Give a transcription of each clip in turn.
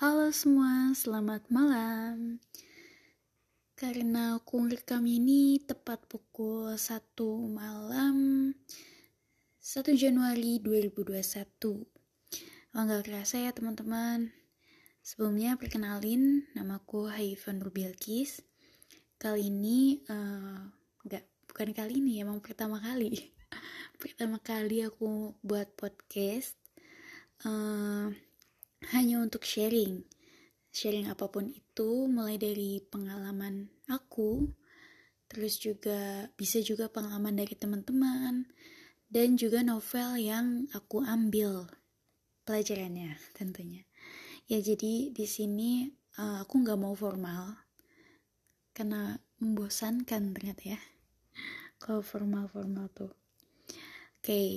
Halo semua, selamat malam. Karena aku rekam ini tepat pukul 1 malam 1 Januari 2021. Oh nggak kerasa ya teman-teman. Sebelumnya perkenalin, namaku Haifan Rubilkis. Kali ini, uh, bukan kali ini, emang pertama kali. pertama kali aku buat podcast. Uh, hanya untuk sharing. Sharing apa pun itu, mulai dari pengalaman aku, terus juga bisa juga pengalaman dari teman-teman, dan juga novel yang aku ambil pelajarannya tentunya. Ya jadi di sini uh, aku nggak mau formal karena membosankan ternyata ya kalau formal-formal tuh. Oke, okay.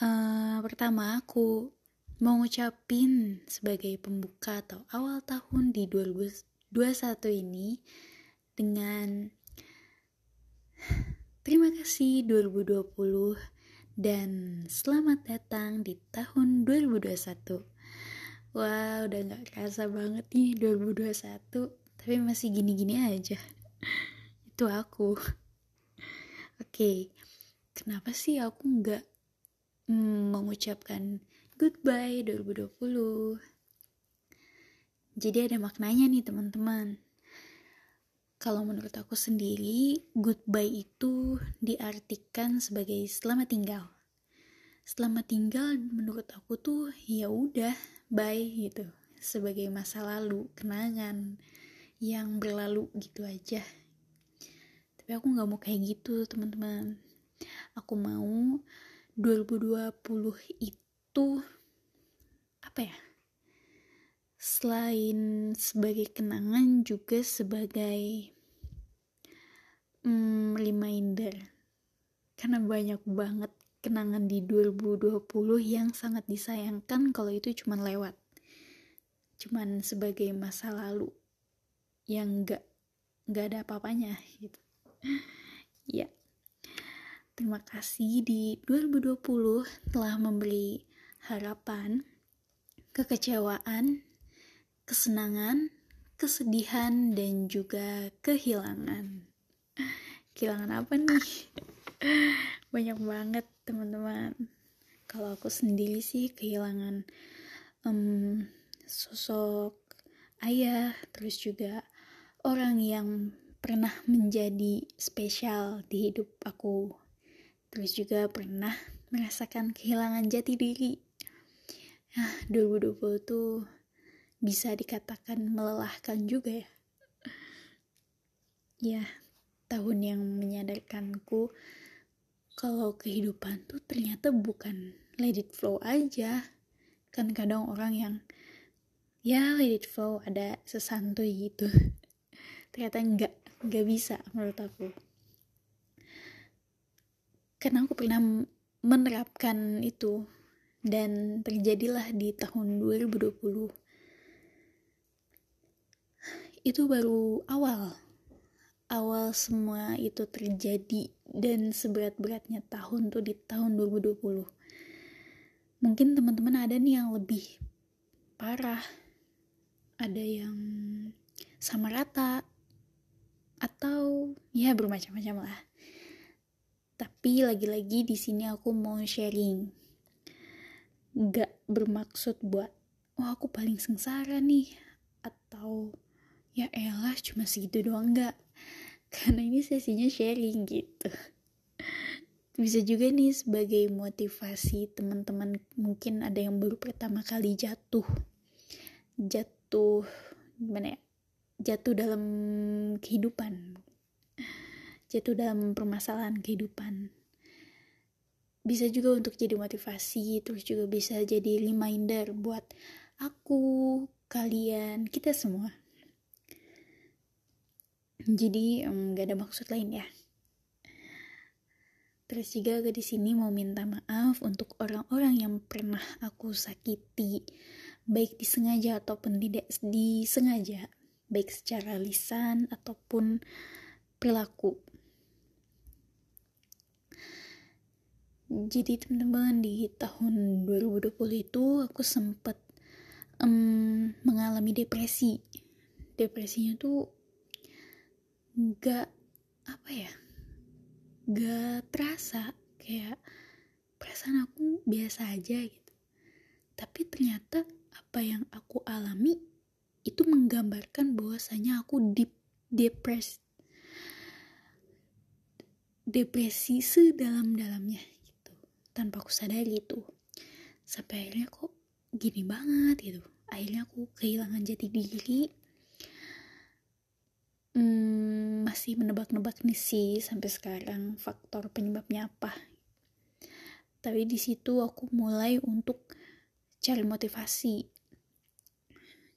uh, pertama aku mau ngucapin sebagai pembuka atau awal tahun di 2021 ini dengan terima kasih 2020 dan selamat datang di tahun 2021 Wah udah gak kerasa banget nih 2021 tapi masih gini-gini aja. Itu aku. Oke kenapa sih aku nggak mm, mengucapkan Goodbye 2020. Jadi ada maknanya nih teman-teman. Kalau menurut aku sendiri, goodbye itu diartikan sebagai selamat tinggal. Selamat tinggal menurut aku tuh ya udah bye gitu. Sebagai masa lalu, kenangan yang berlalu gitu aja. Tapi aku nggak mau kayak gitu teman-teman. Aku mau 2020 itu itu apa ya selain sebagai kenangan juga sebagai hmm, reminder. Karena banyak banget kenangan di 2020 yang sangat disayangkan kalau itu cuma lewat. Cuman sebagai masa lalu yang gak gak ada apa-apanya gitu. Ya. Terima kasih di 2020 telah memberi harapan, kekecewaan, kesenangan, kesedihan, dan juga kehilangan. Kehilangan apa nih? Banyak banget teman-teman. Kalau aku sendiri sih kehilangan um, sosok ayah, terus juga orang yang pernah menjadi spesial di hidup aku. Terus juga pernah merasakan kehilangan jati diri 2020 tuh bisa dikatakan melelahkan juga ya. Ya, tahun yang menyadarkanku kalau kehidupan tuh ternyata bukan let it flow aja. Kan kadang orang yang ya let it flow ada sesantuy gitu. ternyata enggak, enggak bisa menurut aku. Karena aku pernah menerapkan itu dan terjadilah di tahun 2020 itu baru awal. Awal semua itu terjadi dan seberat-beratnya tahun tuh di tahun 2020 mungkin teman-teman ada nih yang lebih parah. Ada yang sama rata atau ya bermacam-macam lah. Tapi lagi-lagi di sini aku mau sharing gak bermaksud buat wah aku paling sengsara nih atau ya elah cuma segitu doang gak karena ini sesinya sharing gitu. Bisa juga nih sebagai motivasi teman-teman mungkin ada yang baru pertama kali jatuh. Jatuh gimana ya jatuh dalam kehidupan. Jatuh dalam permasalahan kehidupan bisa juga untuk jadi motivasi terus juga bisa jadi reminder buat aku kalian kita semua. Jadi nggak um, ada maksud lain ya. Terus juga aku di sini mau minta maaf untuk orang-orang yang pernah aku sakiti baik disengaja ataupun tidak disengaja baik secara lisan ataupun perilaku jadi teman-teman di tahun 2020 itu aku sempat um, mengalami depresi. Depresinya tuh nggak apa ya nggak terasa. Kayak perasaan aku biasa aja gitu. Tapi ternyata apa yang aku alami itu menggambarkan bahwasanya aku deep depres depresi sedalam-dalamnya tanpa aku sadari itu sampai akhirnya kok gini banget gitu. Akhirnya aku kehilangan jati diri. Hmm, masih menebak-nebak nih sih sampai sekarang faktor penyebabnya apa. Tapi di situ aku mulai untuk cari motivasi.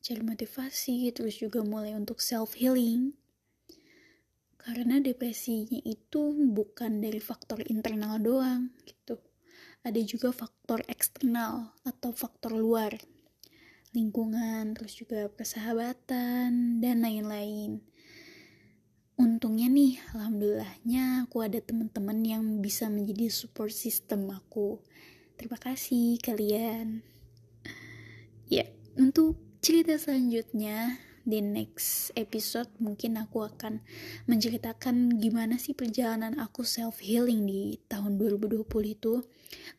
Cari motivasi terus juga mulai untuk self healing karena depresinya itu bukan dari faktor internal doang gitu ada juga faktor eksternal atau faktor luar. Lingkungan terus juga persahabatan dan lain-lain. Untungnya nih alhamdulillahnya aku ada teman-teman yang bisa menjadi support system aku. Terima kasih kalian. Ya untuk cerita selanjutnya di next episode mungkin aku akan menceritakan gimana sih perjalanan aku self healing di tahun 2020 itu.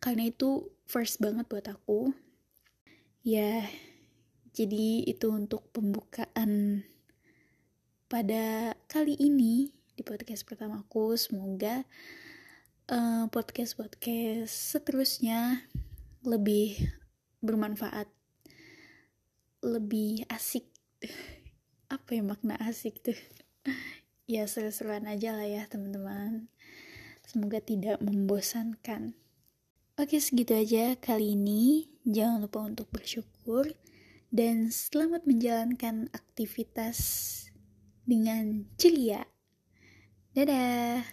Karena itu first banget buat aku. Ya jadi itu untuk pembukaan pada kali ini di podcast pertamaku semoga uh, podcast podcast seterusnya lebih bermanfaat lebih asik apa ya makna asik tuh? Ya seru-seruan aja lah ya teman-teman. Semoga tidak membosankan. Oke segitu aja kali ini. Jangan lupa untuk bersyukur dan selamat menjalankan aktivitas dengan ceria. Dadah